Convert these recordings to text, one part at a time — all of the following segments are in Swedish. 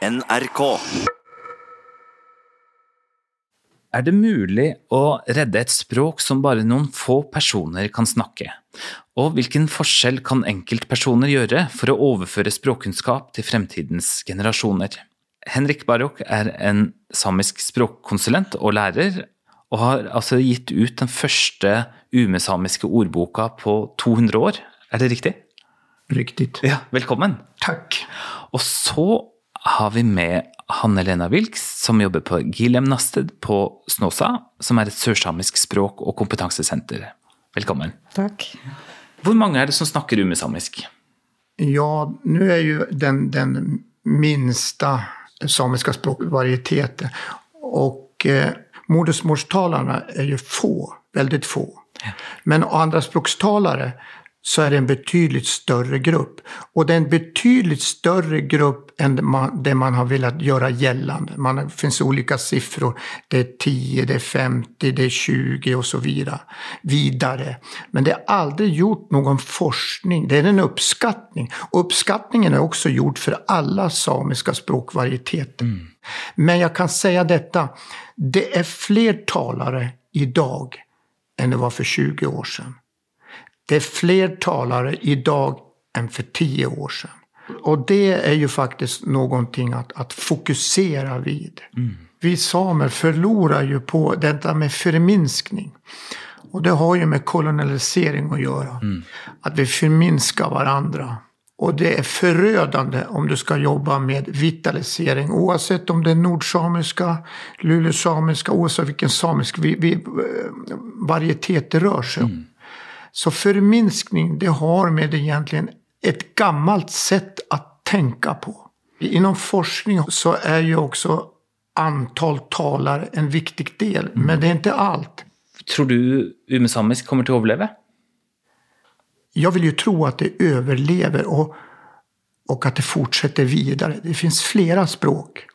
NRK. Er det mulig å redde et språk som bare noen få personer kan snakke? Og hvilken forskjell kan enkeltpersoner gjøre for å overføre språkkunnskap til fremtidens generasjoner? Henrik Barok er en samisk språkkonsulent og lærer, og har altså gitt ut den første umesamiske ordboka på 200 år. Er det riktig? Riktigt. Ja, velkommen. Tack. Og så har vi med Hanne-Lena Wilks, som jobber på Gilem Nasted på Snåsa, som er et sørsamisk språk- og kompetansesenter. Velkommen. Tack. Hvor mange er det som snakker umesamisk? Ja, nu är ju den, den minsta samiska språkvarieteten. Och eh, modersmålstalarna är ju få, väldigt få. Men andra språkstalare så är det en betydligt större grupp. Och det är en betydligt större grupp än det man, har velat göra gällande. Man, det finns olika siffror. Det är 10, det är 50, det är 20 och så vidare. vidare. Men det är aldrig gjort någon forskning. Det är en uppskattning. Och uppskattningen är också gjord för alla samiska språkvarieteter. Men jag kan säga detta. Det är fler talare idag än det var för 20 år sedan. Det är fler talare idag än för tio år sedan. Och det är ju faktiskt någonting att, att fokusera vid. Vi samer förlorar ju på detta med förminskning. Och det har ju med kolonialisering att göra. Att vi förminskar varandra. Och det är förödande om du ska jobba med vitalisering. Oavsett om det är nordsamiska, lulesamiska, oavsett vilken samisk vi, vi, eh, varietet det rör sig om. Så förminskning, det har med egentligen ett gammalt sätt att tänka på. Inom forskning så är ju också antal talare en viktig del, men det är inte allt. Tror du umesamisk kommer til å overleve? Jag vill ju tro att det överlever och, och att det fortsätter vidare. Det finns flera språk.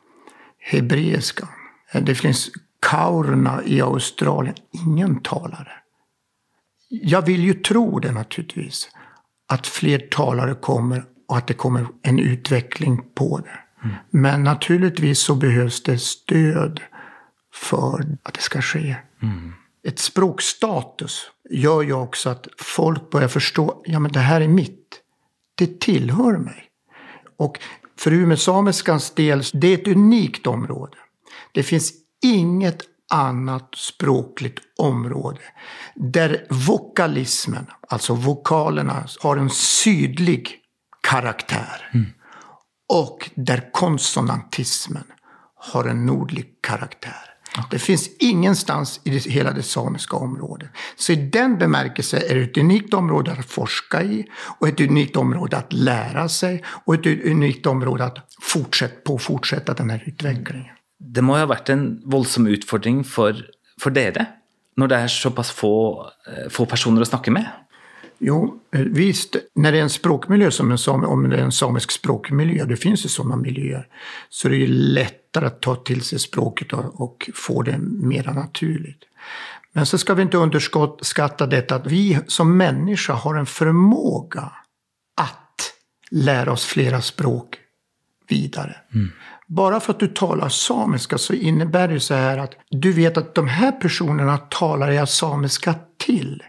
Hebreiska. Det finns kaurna i Australien. Ingen talare. Jag vill ju tro det naturligtvis. Att fler talare kommer och att det kommer en utveckling på det. Men naturligtvis så behövs det stöd för att det ska ske. Ett språkstatus gör ju också att folk börjar förstå, ja men det här är mitt. Det tillhör mig. Och för umesamiskans del, det är ett unikt område. Det finns inget annat språkligt område där vokalismen, alltså vokalerna, har en sydlig karaktär. Och där konsonantismen har en nordlig karaktär. Det finns ingenstans i det, hela det samiska området. Så i den bemärkelsen är det ett unikt område att forska i och ett unikt område att lära sig och ett unikt område att fortsätta, på fortsätta den här utvecklingen. Det må ha vært en voldsom utfordring for, for dere, når det er såpass få, eh, få personer å snakke med? Jo, eh, visst. När det är en språkmiljö som en sam, om det är en samisk språkmiljö, det finns ju sådana miljöer, så det är lättare att ta till sig språket och, få det mera naturligt. Men så ska vi inte underskatta detta att vi som människa har en förmåga att lära oss flera språk vidare. Bara för att du talar samiska så innebär det så här att du vet att de här personerna talar jag samiska till.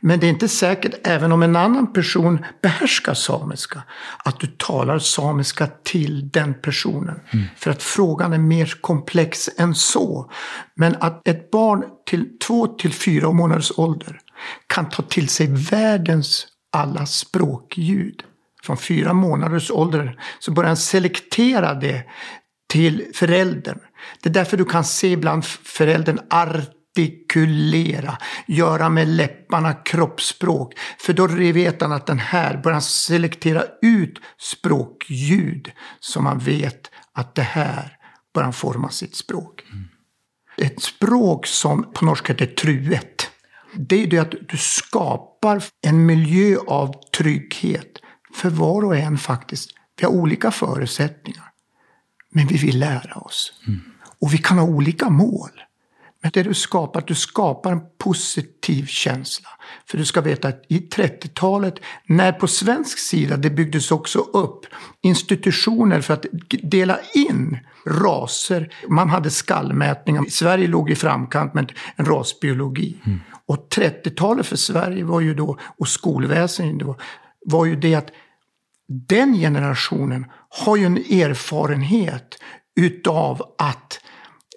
Men det är inte säkert, även om en annan person behärskar samiska, att du talar samiska till den personen. För att frågan är mer komplex än så. Men att ett barn till två till fyra månaders ålder kan ta till sig världens alla språkljud. Från fyra månaders ålder så börjar han selektera det till föräldern. Det är därför du kan se ibland föräldern artikulera, göra med läpparna kroppsspråk. För då vet han att den här börjar han selektera ut språkljud som man vet att det här börjar han forma sitt språk. Ett språk som på norska heter truet. Det är det att du skapar en miljö av trygghet för var och en faktiskt. Vi har olika förutsättningar. Men vi vill lära oss. Och vi kan ha olika mål. Men det du skapar, du skapar en positiv känsla. För du ska veta att i 30-talet, när på svensk sida det byggdes också upp institutioner för att dela in raser. Man hade skallmätningar. Sverige låg i framkant med en rasbiologi. Mm. Och 30-talet för Sverige var ju då, och skolväsendet var, var ju det att den generationen har ju en erfarenhet utav att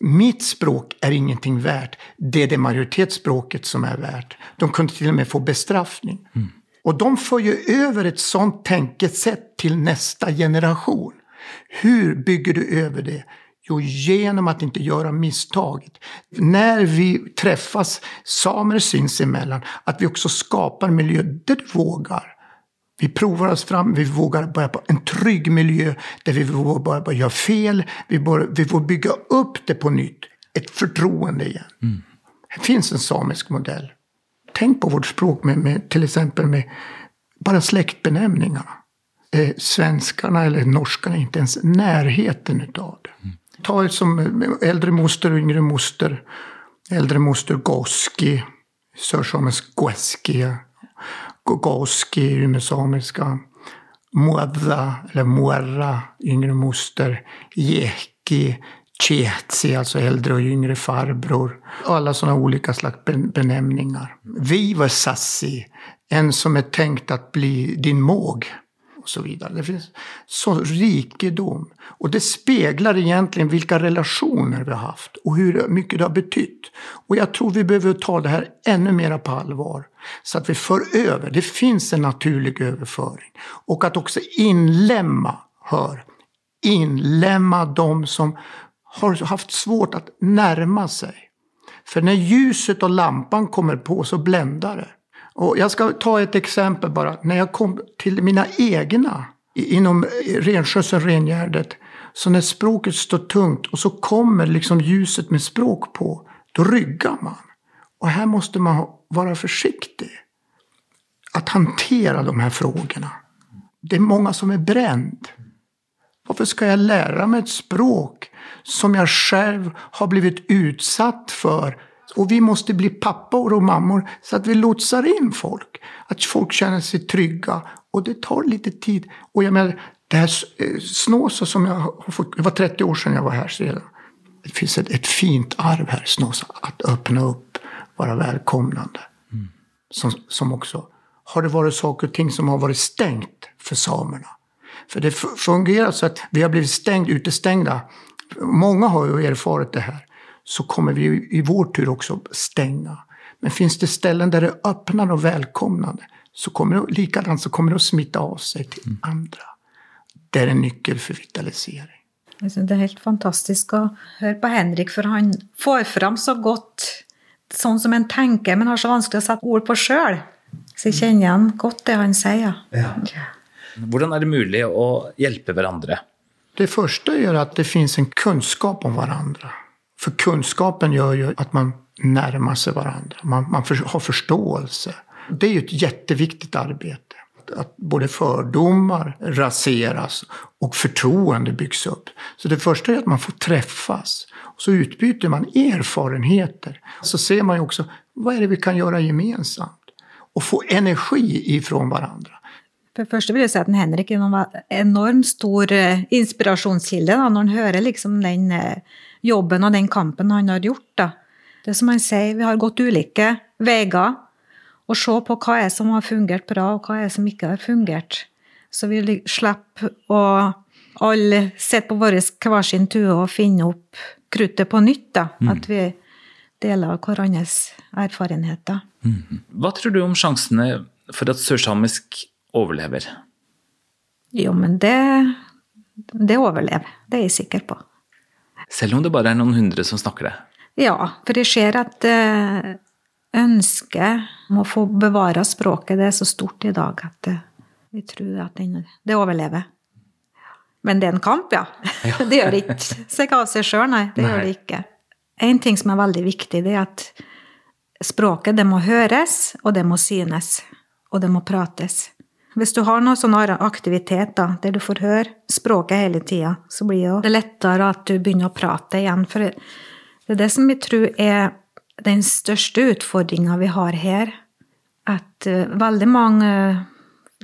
mitt språk är ingenting värt. Det är det majoritetsspråket som är värt. De kunde till och med få bestraffning. Mm. Och de för ju över ett sånt tänkesätt till nästa generation. Hur bygger du över det? Jo, genom att inte göra misstaget. När vi träffas, samer sinsemellan, att vi också skapar miljö där du vågar. Vi provar oss fram, vi vågar börja på en trygg miljö där vi vågar börja göra fel. Vi, bör, vi får bygga upp det på nytt. Ett förtroende igen. Mm. Det finns en samisk modell. Tänk på vårt språk med, med till exempel med bara släktbenämningarna. Eh, svenskarna eller norskarna är inte ens närheten utav det. Mm. Ta som äldre moster och yngre moster. Äldre moster Goski, sörsamisk Gueskia. Gogoski, umesamiska. Muadda, eller Muerra, yngre moster. Jeki, Chetsi, alltså äldre och yngre farbror. Alla sådana olika slags benämningar. Viva Sassi, en som är tänkt att bli din måg och så vidare. Det finns så rikedom. Och det speglar egentligen vilka relationer vi har haft och hur mycket det har betytt. Och jag tror vi behöver ta det här ännu mer på allvar. Så att vi för över, det finns en naturlig överföring. Och att också inlämma, hör, inlämma de som har haft svårt att närma sig. För när ljuset och lampan kommer på så bländar det. Och jag ska ta ett exempel bara. När jag kom till mina egna inom renskötseln, rengärdet. Så när språket står tungt och så kommer liksom ljuset med språk på, då ryggar man. Och här måste man vara försiktig. Att hantera de här frågorna. Det är många som är bränd. Varför ska jag lära mig ett språk som jag själv har blivit utsatt för och vi måste bli pappor och mammor så att vi lotsar in folk. Att folk känner sig trygga. Och det tar lite tid. Och jag menar, det här eh, Snåsa som jag har fått, det var 30 år sedan jag var här sedan. Det finns ett, ett fint arv här, Snåsa, att öppna upp, vara välkomnande. Mm. Som, som också, har det varit saker och ting som har varit stängt för samerna? För det fungerar så att vi har blivit stängd, utestängda. Många har ju erfarit det här så kommer vi i vår tur också stänga. Men finns det ställen där det är öppnande och välkomnande så kommer det, likadant så kommer det att smitta av sig till mm. andra. Det är en nyckel för vitalisering. Det är helt fantastiskt att höra på Henrik, för han får fram så gott sånt som en tänker, men har så vanskligt att sätta ord på själv. Så jag känner igen gott det han säger. Ja. Hur är det möjligt att hjälpa varandra? Det första är att det finns en kunskap om varandra. För kunskapen gör ju att man närmar sig varandra. Man, man för, har förståelse. Det är ju ett jätteviktigt arbete. Att både fördomar raseras och förtroende byggs upp. Så det första är att man får träffas. Och så utbyter man erfarenheter. Så ser man ju också, vad är det vi kan göra gemensamt? Och få energi ifrån varandra. För det första vill jag säga att Henrik är en enormt stor eh, inspirationskälla när han hör liksom den eh, jobben och den kampen han har gjort. Då. Det som han säger, vi har gått olika vägar och se på vad är som har fungerat bra och vad är som inte har fungerat. Så vi slapp att alla sätta på vår kvarsin tue och finna upp krutet på nytt. Då. Mm. Att vi delar varandras erfarenheter. Mm. Vad tror du om chanserna för att sörsamisk överlever? Jo, men det, det överlever, det är jag säker på. Selv om det bara är några hundra som snakker det? Ja, för det sker att eh, ønsket om å få bevara språket det är så stort idag att eh, vi tror att det, overlever. Men det är en kamp, ja. ja. det det inte seg av sig själv, nej. Det nej. gör det inte. En ting som är väldigt viktigt, det är att språket det må höras och det må synas. Och det må pratas. Om du har noen sånn aktivitet da, der du får høre språket hele tida, så blir det lättare att du börjar prata igen. For det är det som vi tror är den største utfordringa vi har her, at uh, veldig mange uh,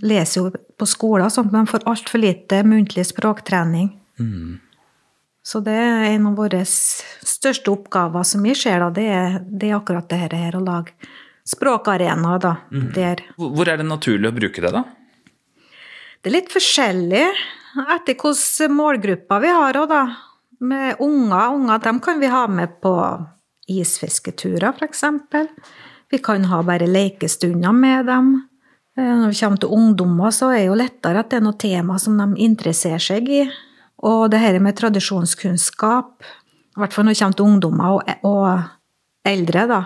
leser jo på skolen, sånn at de får altfor lite muntlig språktrening. Mm. Så det er en av våre største oppgaver som vi ser, da, det er, det er akkurat det her å lage språkarenaer, da. Mm. Der Hvor er det naturlig å bruke det, da? Det er litt forskjellig etter hvilke målgrupper vi har òg, da. Med unger. Unger dem kan vi ha med på isfisketurer, f.eks. Vi kan ha bare lekestunder med dem. Eh, når vi kommer til ungdommer, så er det jo lettere at det er noe tema som de interesserer seg i. Og det her med tradisjonskunnskap, i hvert fall når det kommer til ungdommer og, og eldre, da,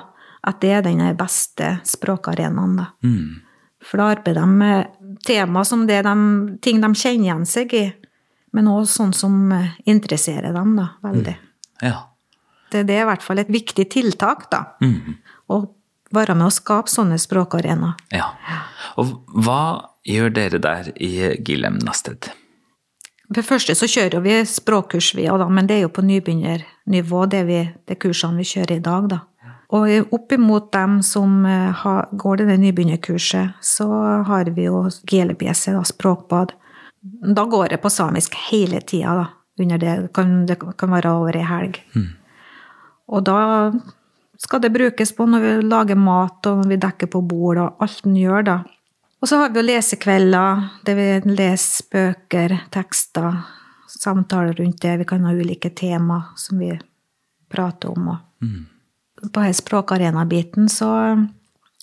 at det er den beste språkarenaen. da. Mm. For da arbeider de med tema som det de, ting de kjenner igjen seg i, men også sånn som eh, interesserer dem da, veldig. Ja. Det, det er i hvert fall et viktig tiltak, da. Mm. Å være med å skape sånne språkarenaer. ja. Og hva gjør dere der i Gilem Nasted? For det første så kjører vi språkkurs, vi, da, men det er jo på nybegynnernivå, det, vi, det kursene vi kjører i dag. da. Og oppimot dem som eh, har, går det nybegynnerkurset, så har vi jo GLBC, da, språkbad. Da går det på samisk hele tida, da. Under det. Det kan, det kan være over ei helg. Og da skal det brukes på når vi lager mat, og når vi dekker på bord, og alt en gjør, da. Og så har vi jo lesekvelder, der vi leser bøker, tekster, samtaler rundt det. Vi kan ha ulike tema som vi prater om. Og på her språkarena-biten så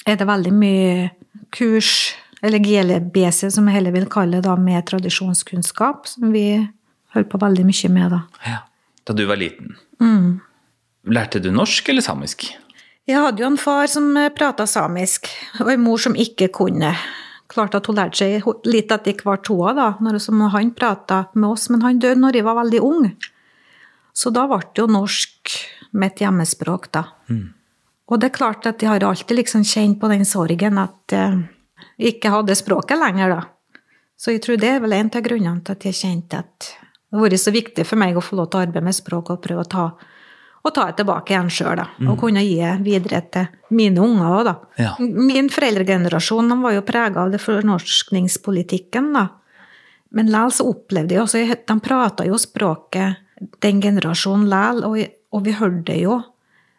er det veldig mye kurs, eller GLBC som jeg heller vil kalle det, da, med tradisjonskunnskap, som vi holder på veldig mye med, da. Ja. Da du var liten. Mm. Lærte du norsk eller samisk? Jeg hadde jo en far som prata samisk, og en mor som ikke kunne. Klart at hun lærte seg litt etter hvert, hun når som han prata med oss, men han døde når jeg var veldig ung. Så da ble det jo norsk mitt hjemmespråk, da. Og det er klart at jeg har alltid liksom kjent på den sorgen at jeg ikke hadde språket lenger, da. Så jeg tror det er vel en av grunnene til at jeg kjente at det vært så viktig for meg å få lov å arbeide med språk og prøve å ta, å ta det tilbake igjen sjøl, da. Og kunne gi det videre til mine unger òg, da. Ja. Min foreldregenerasjon de var jo prega av det fornorskningspolitikken, da. Men likevel så opplevde jeg også De prata jo språket, den generasjonen likevel, og, og vi hørte det jo.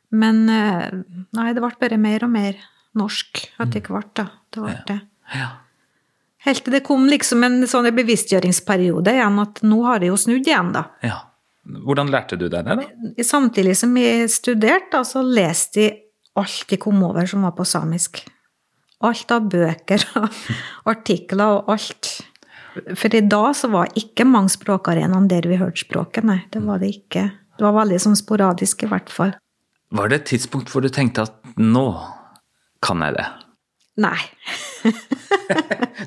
Men eh, nei, det ble bare mer og mer norsk etter hvert, da. Det ble det. Ja. Helt til det kom liksom en sånn bevisstgjøringsperiode igjen, at nå har det jo snudd igjen, da. ja. Hvordan lærte du deg det, da? Samtidig som jeg studerte, da, så leste jeg alt jeg kom over som var på samisk. Alt av bøker og artikler og alt. For i dag så var ikke mange språkarenaer der vi hørte språket, nei. Det var det ikke. Det var veldig sånn sporadisk, i hvert fall. Var det et tidspunkt hvor du tenkte at nå kan jeg det? Nei.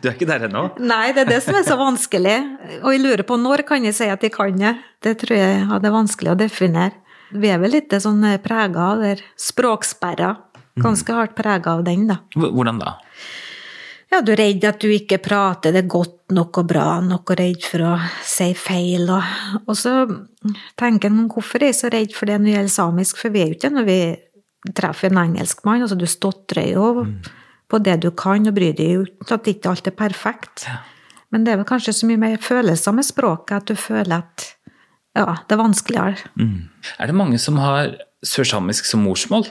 Du er ikke der ennå? Nei, det er det som er så vanskelig. Og jeg lurer på når kan jeg si at jeg kan det? Det tror jeg ja, det er vanskelig å definere. Vi er vel litt sånn prega av der språksperra. Ganske hardt prega av den, da. Hvordan da? Ja, du er redd at du ikke prater det godt nok og bra nok, og redd for å si feil. Og, og så tenker en hvorfor er jeg så redd for det når det gjelder samisk, for vi er jo ikke når vi treffer en engelskmann. Altså, du stotrer jo på det du kan, og bryr deg jo ikke at ikke alt er perfekt. Men det er vel kanskje så mye mer følelser med språket at du føler at ja, det er vanskeligere. Mm. Er det mange som har sørsamisk som morsmål?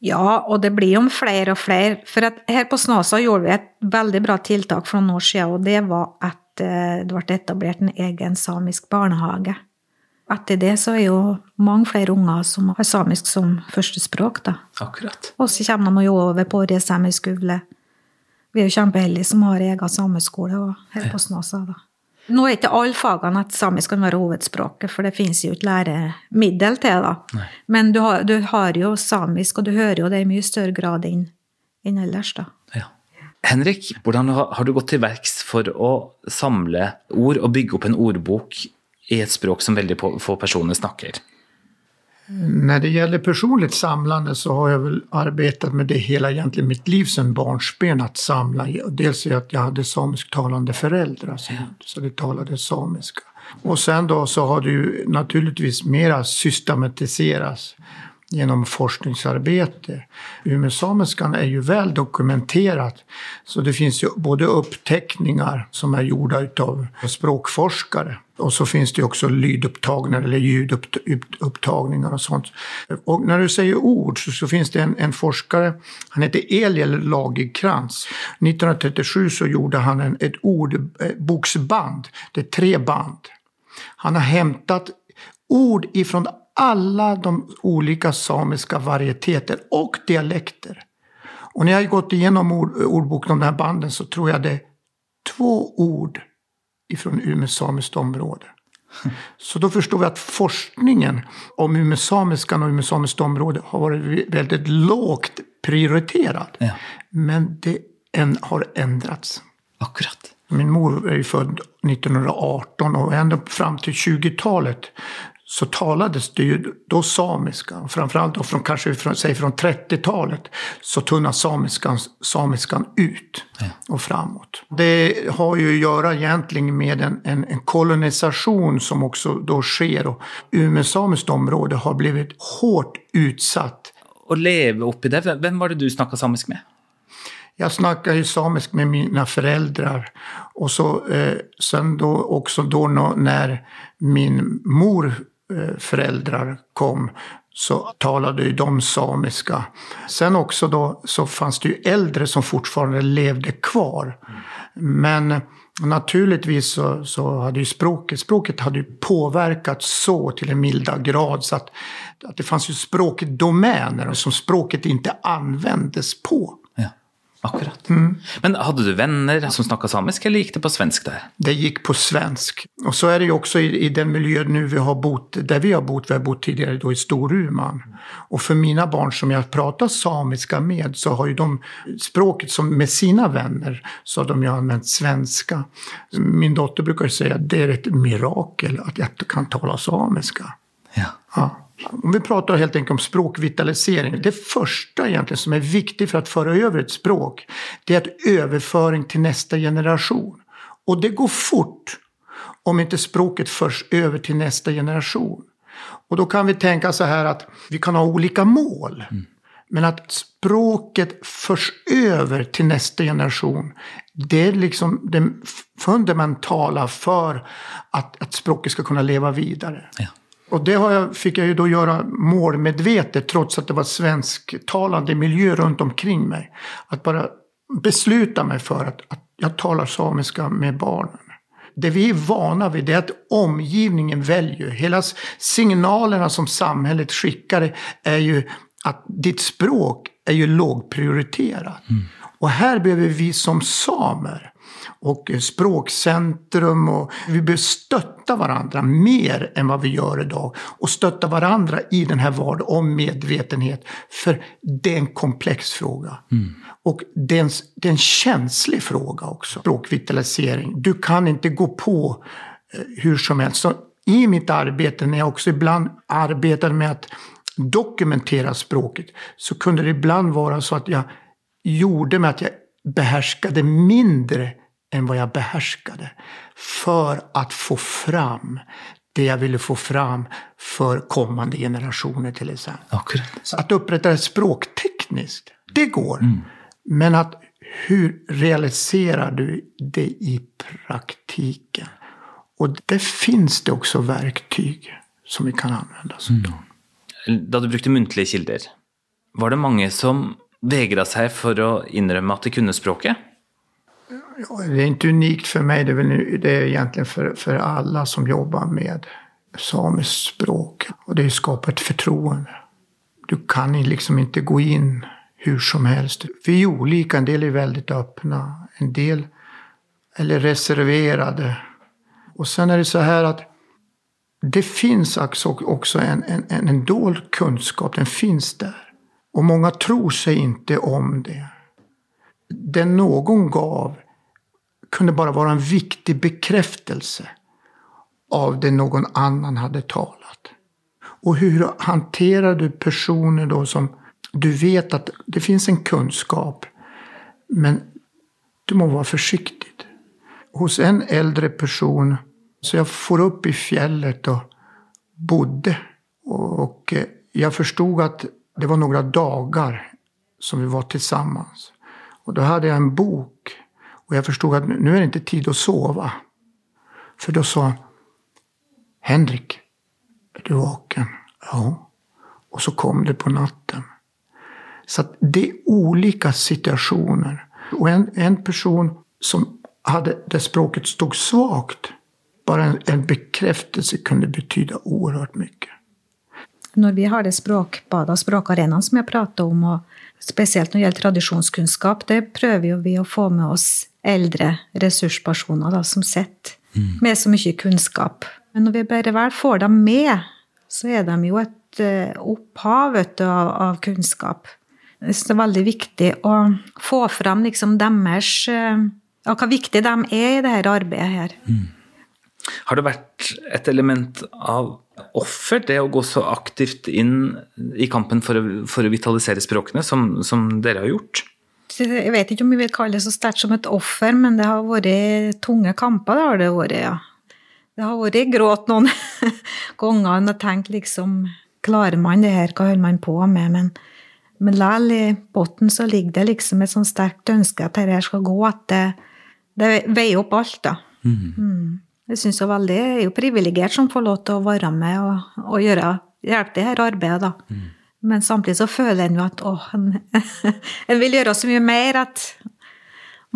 Ja, og det blir jo flere og flere. For at her på Snåsa gjorde vi et veldig bra tiltak for noen år siden, og det var at eh, det ble etablert en egen samisk barnehage. Etter det så er jo mange flere unger som har samisk som førstespråk, da. Akkurat. Og så kommer de jo over på Resemi skole. Vi er jo kjempeheldige som har egen sameskole og her på Snåsa, da. Nå er ikke alle fagene at samisk kan være hovedspråket, for det finnes jo ikke læremiddel til det. Men du har, du har jo samisk, og du hører jo det i mye større grad enn ellers, da. Ja. Henrik, hvordan har du gått til verks for å samle ord og bygge opp en ordbok i et språk som veldig på- få personer snakker? När det gäller personligt samlande så har jag väl arbetat med det hela egentligen mitt liv sedan barnsben att samla. Dels är att jag hade samisktalande föräldrar så, så det talade samiska. Och sen då så har det ju naturligtvis mera systematiserats genom forskningsarbete. Umesamiskan är ju väl dokumenterat. Så det finns ju både uppteckningar som är gjorda utav språkforskare och så finns det också lydupptagningar eller ljudupptagningar och sånt. Och när du säger ord så, så finns det en, en, forskare, han heter Eliel Lagerkrans. 1937 så gjorde han en, ett ordboksband, det är tre band. Han har hämtat ord ifrån alla de olika samiska varieteter och dialekter. Och när jag har gått igenom ord, ordboken om de här banden så tror jag det är två ord ifrån Umeå samiskt område. Så då förstår vi att forskningen om umesamiskan och umesamiskt område har varit väldigt lågt prioriterad. Ja. Men det en, har ändrats. Akkurat. Min mor är ju född 1918 och ända fram till 20-talet så talades det ju då samiska. Framförallt då från, kanske från, säg från 30-talet så tunnas samiskan, samiskan ut och framåt. Det har ju att göra egentligen med en, en, en kolonisation som också då sker. Och Umeå samiskt område har blivit hårt utsatt. Och leva upp i det, vem var det du snackade samisk med? Jag snackade ju samisk med mina föräldrar. Och så, eh, sen då också då när min mor Eh, föräldrar kom så talade ju de samiska. Sen också då så fanns det ju äldre som fortfarande levde kvar. Men naturligtvis så, så hade ju språket, språket hade ju påverkats så till en milda grad så att, att det fanns ju språkdomäner som språket inte användes på. Akkurat. Mm. Men hade du vänner som snackade samiska eller gick det på svensk där? Det gick på svensk. Och så är det ju också i, i den miljö nu vi har bott, där vi har bott, vi har bott tidigare då i Storuman. Och för mina barn som jag pratar samiska med så har ju de språket som med sina vänner så har de ju använt svenska. Min dotter brukar säga att det är ett mirakel att jag kan tala samiska. Ja. ja. Om vi pratar helt enkelt om språkvitalisering. Det första egentligen som är viktigt för att föra över ett språk, det är att överföring till nästa generation. Och det går fort om inte språket förs över till nästa generation. Och då kan vi tänka så här att vi kan ha olika mål. Mm. Men att språket förs över till nästa generation, det är liksom det fundamentala för att, att språket ska kunna leva vidare. Ja. Och det jag, fick jag ju då göra målmedvetet trots att det var svensktalande miljö runt omkring mig. Att bara besluta mig för att, att jag talar samiska med barnen. Det vi är vana vid är att omgivningen väljer. Hela signalerna som samhället skickar är ju att ditt språk är ju lågprioriterat. Mm. Och här behöver vi som samer och språkcentrum och vi behöver stötta varandra mer än vad vi gör idag. Och stötta varandra i den här vardagen om medvetenhet. För det är en komplex fråga. Mm. Och det är, en, det är en känslig fråga också, språkvitalisering. Du kan inte gå på eh, hur som helst. Så I mitt arbete, när jag också ibland arbetade med att dokumentera språket, så kunde det ibland vara så att jag gjorde med att jag behärskade mindre än vad jag behärskade. För att få fram det jag ville få fram för kommande generationer till exempel. Så att upprätta det språktekniskt, det går. Mm. Men att hur realiserar du det i praktiken? Och det finns det också verktyg som vi kan använda oss mm. Da du brukte muntlige kilder, var det många som vägrade sig för att inrømme att de kunde språket? Det är inte unikt för mig, det är, väl, det är egentligen för, för alla som jobbar med samiskt språk. Och det skapar ett förtroende. Du kan liksom inte gå in hur som helst. Vi är olika, en del är väldigt öppna, en del eller reserverade. Och sen är det så här att det finns också en, en, en dold kunskap, den finns där. Och många tror sig inte om det. Den någon gav kunde bara vara en viktig bekräftelse av det någon annan hade talat. Och hur hanterar du personer då som du vet att det finns en kunskap, men du må vara försiktig. Hos en äldre person, så jag får upp i fjället och bodde. Och eh, jag förstod att det var några dagar som vi var tillsammans. Och då hade jag en bok. Och jag förstod att nu är det inte tid att sova. För då sa Henrik, är du vaken? Ja. Och så kom det på natten. Så att det är olika situationer. Och en, en person som hade, där språket stod svagt, bara en, en bekräftelse kunde betyda oerhört mycket. När vi har det språkbadet språkarenan som jag pratade om, och speciellt när det gäller traditionskunskap, det prövar vi att få med oss eldre ressurspersoner da, som sitter med så mye kunnskap. Men når vi bare vel får dem med, så er de jo et eh, opphav du, av, av kunnskap. Jeg det er veldig viktig å få fram liksom deres eh, Ja, hvor viktig de er i dette arbeidet her. Har det vært et element av offer, det å gå så aktivt inn i kampen for å, for å vitalisere språkene, som, som dere har gjort? Jeg vet ikke om vi vil kalle det så sterkt som et offer, men det har vært tunge kamper. Det har det vært, ja. Det har vært gråt noen ganger og tenkt liksom Klarer man det her? Hva holder man på med? Men, men likevel, i bunnen så ligger det liksom et sånn sterkt ønske at dette skal gå. At det, det veier opp alt, da. Mm. Jeg synes jo veldig, jeg er jo privilegert som får lov til å være med og, og gjøre, hjelpe det her arbeidet, da. Men samtidig så føler en jo at å, en, en vil gjøre så mye mer at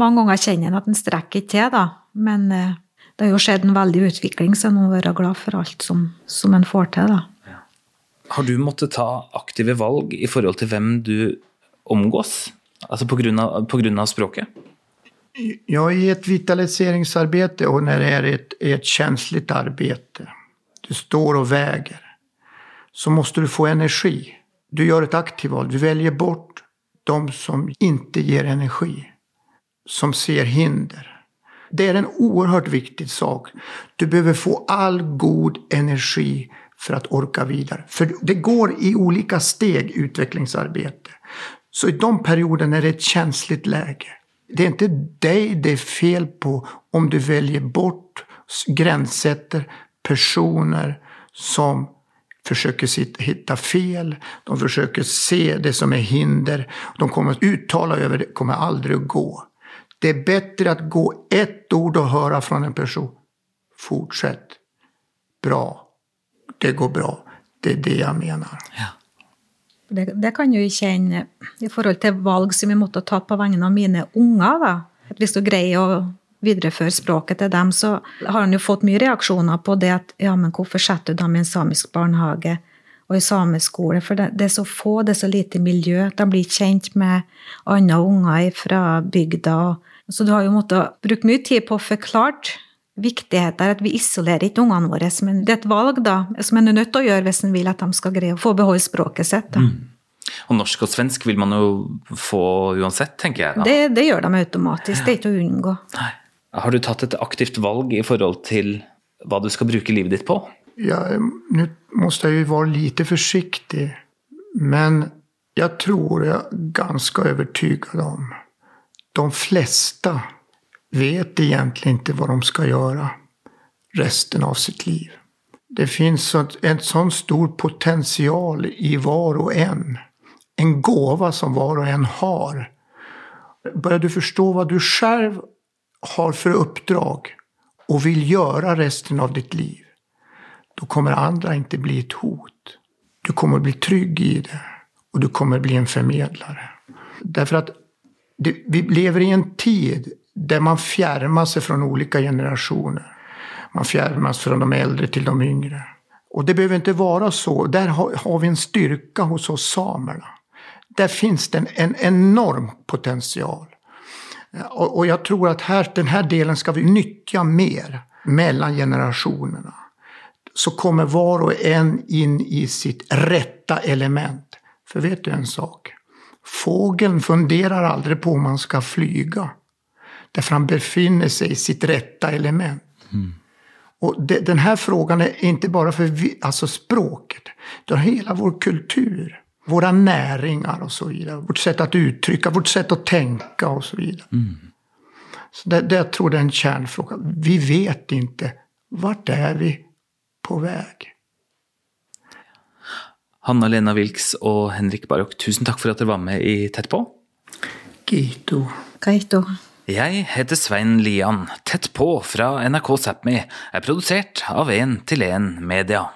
mange ganger kjenner en at en strekker ikke til, da. Men eh, det har jo skjedd en veldig utvikling, så en må være glad for alt som, som en får til, da. Har du måttet ta aktive valg i forhold til hvem du omgås? Altså på grunn av språket? Ja, i ett vitaliseringsarbete och när det är ett, ett känsligt arbete, du står och väger, så måste du få energi. Du gör ett aktivt val, du väljer bort de som inte ger energi, som ser hinder. Det är en oerhört viktig sak. Du behöver få all god energi för att orka vidare. För det går i olika steg utvecklingsarbete. Så i de perioderna är det ett känsligt läge. Det är inte dig det är fel på om du väljer bort, gränssätter personer som försöker hitta fel. De försöker se det som är hinder. De kommer att uttala över det, kommer aldrig att gå. Det är bättre att gå ett ord och höra från en person. Fortsätt. Bra. Det går bra. Det är det jag menar. Ja. Det, det kan jeg kjenne i forhold til valg som jeg måtte ta på vegne av mine unger. da. At Hvis du greier å videreføre språket til dem, så har han jo fått mye reaksjoner på det at ja, men hvorfor setter du dem i en samisk barnehage og i sameskole? For det, det er så få, det er så lite miljø. De blir kjent med andre unger fra bygda. Så du har jo måttet bruke mye tid på å forklare viktigheten av at vi isolerer ikke ungene våre. Men det er et valg da, som en er nødt til å gjøre hvis en vil at de skal greie å få beholde språket sitt. da. Og norsk og svensk vil man jo få uansett, tenker jeg. da. Det, det gjør de automatisk. Det er ikke å unngå. Nei. Har du tagit ett aktivt val i förhållande till vad du ska bruka livet ditt på? Ja, nu måste jag ju vara lite försiktig. Men jag tror, jag är ganska övertygad om, de flesta vet egentligen inte vad de ska göra resten av sitt liv. Det finns en sån stor potential i var och en. En gåva som var och en har. Börjar du förstå vad du själv har för uppdrag och vill göra resten av ditt liv, då kommer andra inte bli ett hot. Du kommer bli trygg i det och du kommer bli en förmedlare. Därför att det, vi lever i en tid där man fjärmar sig från olika generationer. Man fjärmas från de äldre till de yngre. Och det behöver inte vara så. Där har, har vi en styrka hos oss samerna. Där finns det en, en enorm potential. Och, och jag tror att här, den här delen ska vi nyttja mer mellan generationerna. Så kommer var och en in i sitt rätta element. För vet du en sak? Fågeln funderar aldrig på om man ska flyga. Därför han befinner sig i sitt rätta element. Och det, den här frågan är inte bara för vi, alltså språket. Är hela vår kultur. Våra näringar och så vidare. Vårt sätt att uttrycka, vårt sätt att tänka och så vidare. Så det, det jag tror det är en kärnfråga. Vi vet inte vart är vi på väg. Hanna Lena Wilks og Henrik Barok, tusen takk for at dere var med i Tett på. Gito. Kaito. Jeg heter Svein Lian. Tett på fra NRK Sápmi er produsert av 1 til 1 Media.